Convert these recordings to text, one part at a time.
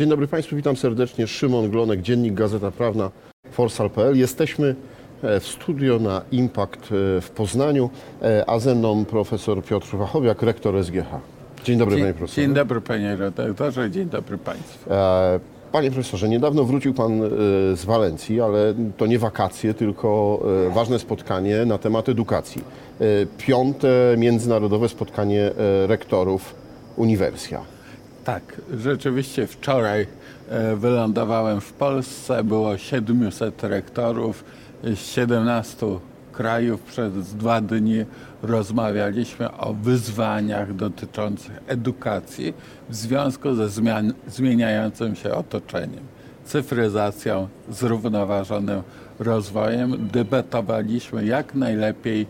Dzień dobry Państwu, witam serdecznie. Szymon Glonek, Dziennik Gazeta Prawna, Forsal.pl. Jesteśmy e, w studio na Impact e, w Poznaniu, e, a ze mną profesor Piotr Wachowiak, rektor SGH. Dzień dobry Dzień, Panie Profesorze. dzień dobry panie redaktorze, dzień dobry państwu. Panie Profesorze, niedawno wrócił Pan z Walencji, ale to nie wakacje, tylko ważne spotkanie na temat edukacji. Piąte międzynarodowe spotkanie rektorów Uniwersja. Tak, rzeczywiście wczoraj e, wylądowałem w Polsce, było 700 rektorów z 17 krajów. Przez dwa dni rozmawialiśmy o wyzwaniach dotyczących edukacji w związku ze zmian, zmieniającym się otoczeniem, cyfryzacją, zrównoważonym rozwojem. Debatowaliśmy, jak najlepiej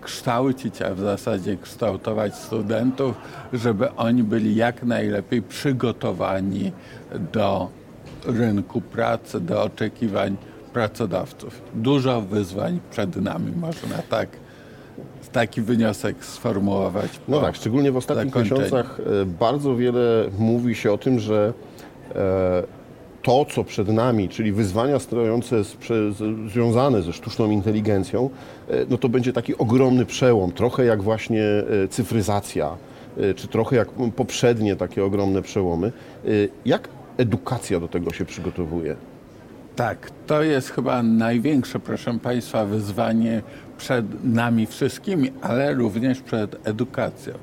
kształcić, a w zasadzie kształtować studentów, żeby oni byli jak najlepiej przygotowani do rynku pracy, do oczekiwań pracodawców. Dużo wyzwań przed nami, można tak, taki wniosek sformułować. No tak, szczególnie w ostatnich miesiącach e, bardzo wiele mówi się o tym, że e, to, co przed nami, czyli wyzwania stojące z, związane ze sztuczną inteligencją, e, no to będzie taki ogromny przełom, trochę jak właśnie e, cyfryzacja, e, czy trochę jak poprzednie takie ogromne przełomy. Jak edukacja do tego się przygotowuje? Tak, to jest chyba największe, proszę Państwa, wyzwanie przed nami wszystkimi, ale również przed edukacją.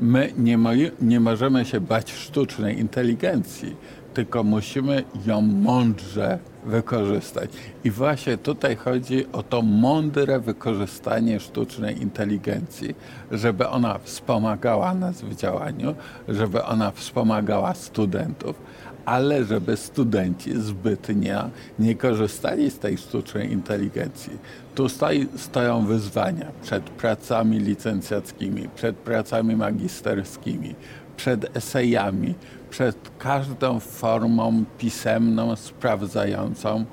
My nie, nie możemy się bać sztucznej inteligencji, tylko musimy ją mądrze wykorzystać. I właśnie tutaj chodzi o to mądre wykorzystanie sztucznej inteligencji, żeby ona wspomagała nas w działaniu, żeby ona wspomagała studentów, ale żeby studenci zbytnio nie korzystali z tej sztucznej inteligencji. Tu stoi, stoją wyzwania przed pracami licencjackimi, przed pracami magisterskimi, przed esejami, przed każdą formą pisemną sprawdzającą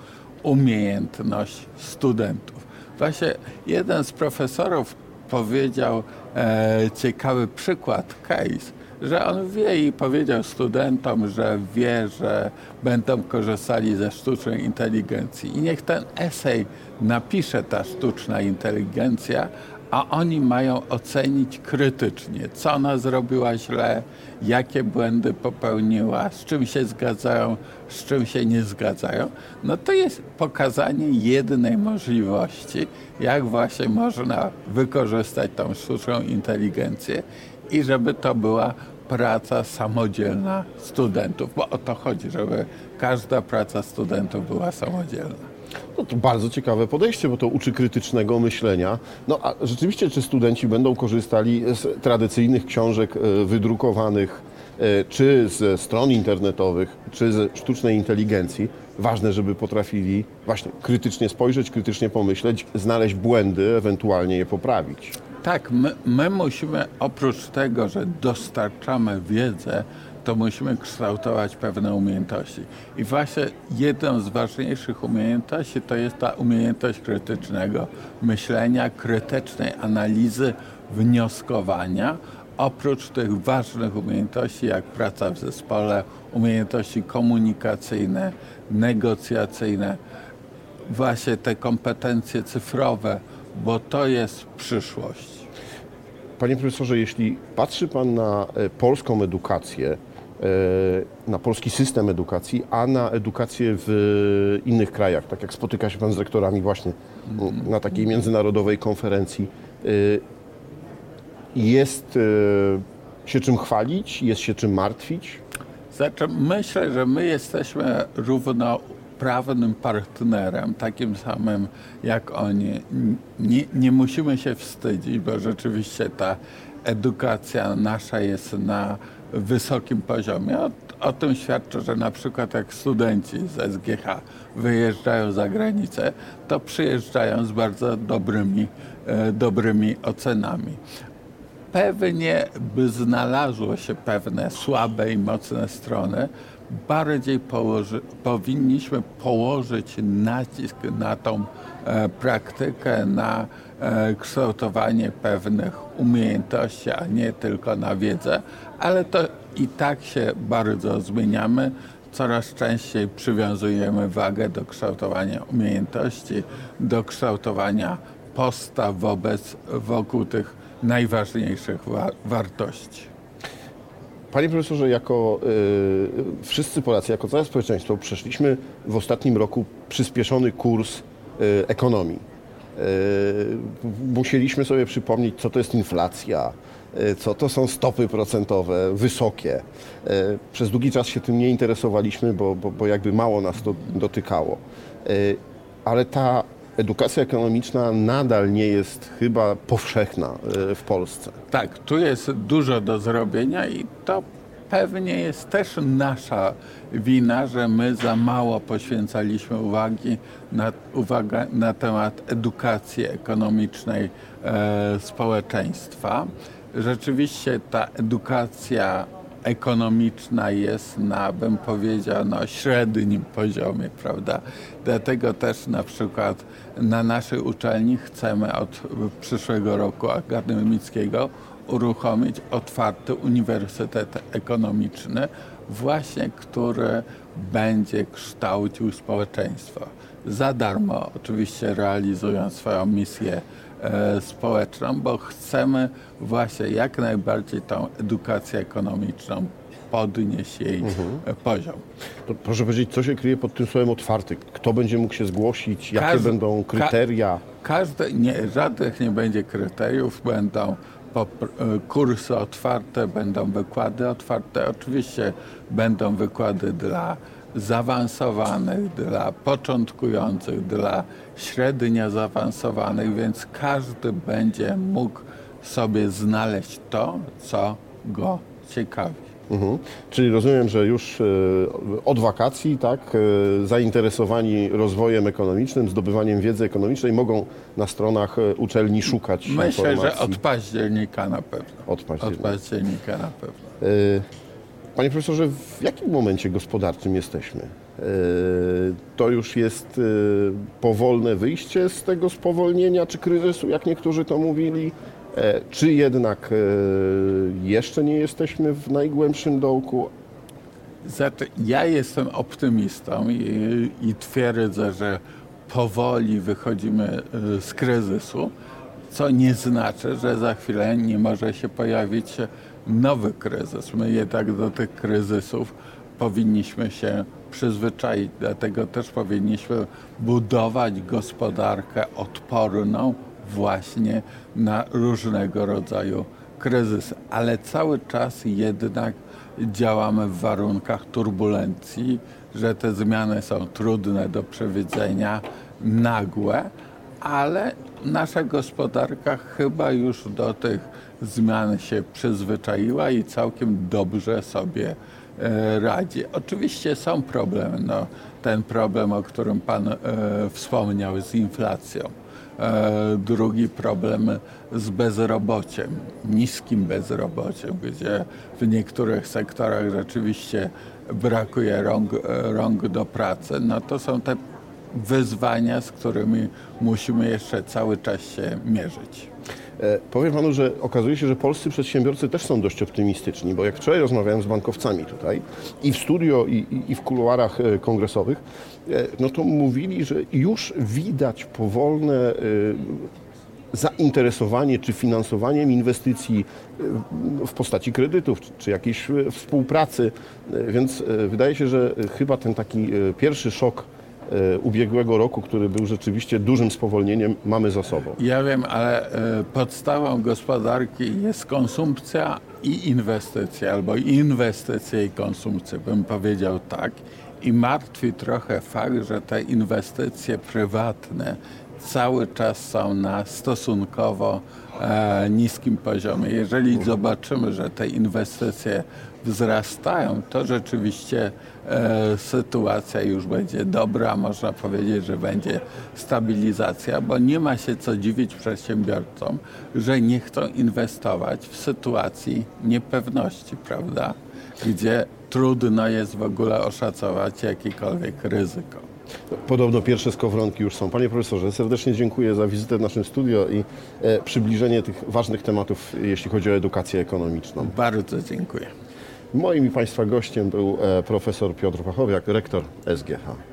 umiejętność studentów. Właśnie jeden z profesorów powiedział e, ciekawy przykład, case, że on wie i powiedział studentom, że wie, że będą korzystali ze sztucznej inteligencji. I niech ten esej napisze ta sztuczna inteligencja, a oni mają ocenić krytycznie, co ona zrobiła źle, jakie błędy popełniła, z czym się zgadzają, z czym się nie zgadzają. No to jest pokazanie jednej możliwości, jak właśnie można wykorzystać tą sztuczną inteligencję i żeby to była praca samodzielna studentów, bo o to chodzi, żeby każda praca studentów była samodzielna. No to bardzo ciekawe podejście, bo to uczy krytycznego myślenia. No a rzeczywiście, czy studenci będą korzystali z tradycyjnych książek e, wydrukowanych, e, czy ze stron internetowych, czy ze sztucznej inteligencji? Ważne, żeby potrafili właśnie krytycznie spojrzeć, krytycznie pomyśleć, znaleźć błędy, ewentualnie je poprawić. Tak, my, my musimy oprócz tego, że dostarczamy wiedzę, to musimy kształtować pewne umiejętności. I właśnie jedną z ważniejszych umiejętności to jest ta umiejętność krytycznego myślenia, krytycznej analizy, wnioskowania. Oprócz tych ważnych umiejętności, jak praca w zespole, umiejętności komunikacyjne, negocjacyjne, właśnie te kompetencje cyfrowe, bo to jest przyszłość. Panie profesorze, jeśli patrzy Pan na e, polską edukację, na polski system edukacji, a na edukację w innych krajach, tak jak spotyka się Pan z rektorami właśnie m, na takiej międzynarodowej konferencji, e, jest e, się czym chwalić, jest się czym martwić? Znaczy, myślę, że my jesteśmy równoprawnym partnerem, takim samym jak oni. Nie, nie musimy się wstydzić, bo rzeczywiście ta edukacja nasza jest na wysokim poziomie. O, o tym świadczy, że na przykład jak studenci z SGH wyjeżdżają za granicę, to przyjeżdżają z bardzo dobrymi, e, dobrymi ocenami. Pewnie by znalazło się pewne słabe i mocne strony. Bardziej położy, powinniśmy położyć nacisk na tą e, praktykę, na e, kształtowanie pewnych umiejętności, a nie tylko na wiedzę, ale to i tak się bardzo zmieniamy. coraz częściej przywiązujemy wagę do kształtowania umiejętności, do kształtowania postaw wobec, wokół tych najważniejszych wa- wartości. Panie profesorze, jako y, wszyscy Polacy, jako całe społeczeństwo przeszliśmy w ostatnim roku przyspieszony kurs y, ekonomii. Y, musieliśmy sobie przypomnieć, co to jest inflacja, y, co to są stopy procentowe wysokie. Y, przez długi czas się tym nie interesowaliśmy, bo, bo, bo jakby mało nas to dotykało. Y, ale ta edukacja ekonomiczna nadal nie jest chyba powszechna y, w Polsce. Tak, tu jest dużo do zrobienia i to pewnie jest też nasza wina, że my za mało poświęcaliśmy uwagi na, uwaga na temat edukacji ekonomicznej e, społeczeństwa. Rzeczywiście ta edukacja ekonomiczna jest na, bym powiedział, no, średnim poziomie, prawda? Dlatego też na przykład na naszej uczelni chcemy od przyszłego roku akademickiego uruchomić otwarty uniwersytet ekonomiczny, właśnie który będzie kształcił społeczeństwo. Za darmo oczywiście realizując swoją misję e, społeczną, bo chcemy właśnie jak najbardziej tą edukację ekonomiczną podnieść jej e, poziom. To proszę powiedzieć, co się kryje pod tym słowem otwarty? Kto będzie mógł się zgłosić? Jakie Każdy- będą ka- kryteria? Każde, nie, żadnych nie będzie kryteriów, będą e, kursy otwarte, będą wykłady otwarte. Oczywiście będą wykłady dla zaawansowanych, dla początkujących, dla średnio zaawansowanych, więc każdy będzie mógł sobie znaleźć to, co go ciekawi. Mhm. Czyli rozumiem, że już e, od wakacji, tak, e, zainteresowani rozwojem ekonomicznym, zdobywaniem wiedzy ekonomicznej mogą na stronach e, uczelni szukać Myślę, informacji. że od października na pewno. Od Od października. października na pewno. E, Panie profesorze, w jakim momencie gospodarczym jesteśmy? E, To już jest e, powolne wyjście z tego spowolnienia czy kryzysu, jak niektórzy to mówili, E, czy jednak jeszcze nie jesteśmy w najgłębszym dołku? Znaczy, ja jestem optymistą i, i twierdzę, że powoli wychodzimy z kryzysu, co nie znaczy, że za chwilę nie może się pojawić nowy kryzys. My jednak do tych kryzysów powinniśmy się przyzwyczaić, dlatego też powinniśmy budować gospodarkę odporną właśnie na różnego rodzaju kryzysy, ale cały czas jednak działamy w warunkach turbulencji, że te zmiany są trudne do przewidzenia, nagłe, ale nasza gospodarka chyba już do tych zmian się przyzwyczaiła i całkiem dobrze sobie e, radzi. Oczywiście są problemy. No, ten problem, o którym Pan e, wspomniał z inflacją. E, drugi problem z bezrobociem, niskim bezrobociem, gdzie w niektórych sektorach rzeczywiście brakuje rąk, e, rąk do pracy. No to są te wyzwania, z którymi musimy jeszcze cały czas się mierzyć. E, Powiem panu, że okazuje się, że polscy przedsiębiorcy też są dość optymistyczni, bo jak wczoraj rozmawiałem z bankowcami tutaj i w studio, i, i, i w kuluarach e, kongresowych, e, no to mówili, że już widać powolne e, zainteresowanie czy finansowaniem inwestycji e, w postaci kredytów, czy, jakiejś e, współpracy. Więc wydaje się, że chyba ten taki pierwszy szok ubiegłego roku, który był rzeczywiście dużym spowolnieniem, mamy za sobą. Ja wiem, ale e, podstawą gospodarki jest konsumpcja i inwestycja, albo inwestycje i konsumpcja, bym powiedział tak. I martwi trochę fakt, że te inwestycje prywatne cały czas są na stosunkowo e, niskim poziomie. Jeżeli zobaczymy, że te inwestycje wzrastają, to rzeczywiście e, sytuacja już będzie dobra, można powiedzieć, że będzie stabilizacja, bo nie ma się co dziwić przedsiębiorcom, że nie chcą inwestować w sytuacji niepewności, prawda? Gdzie trudno jest w ogóle oszacować jakiekolwiek ryzyko. Podobno pierwsze skowronki już są. Panie profesorze, serdecznie dziękuję za wizytę w naszym studio i e, przybliżenie tych ważnych tematów, jeśli chodzi o edukację ekonomiczną. Bardzo dziękuję. Moim i Państwa gościem był e, profesor Piotr Pachowiak, rektor SGH.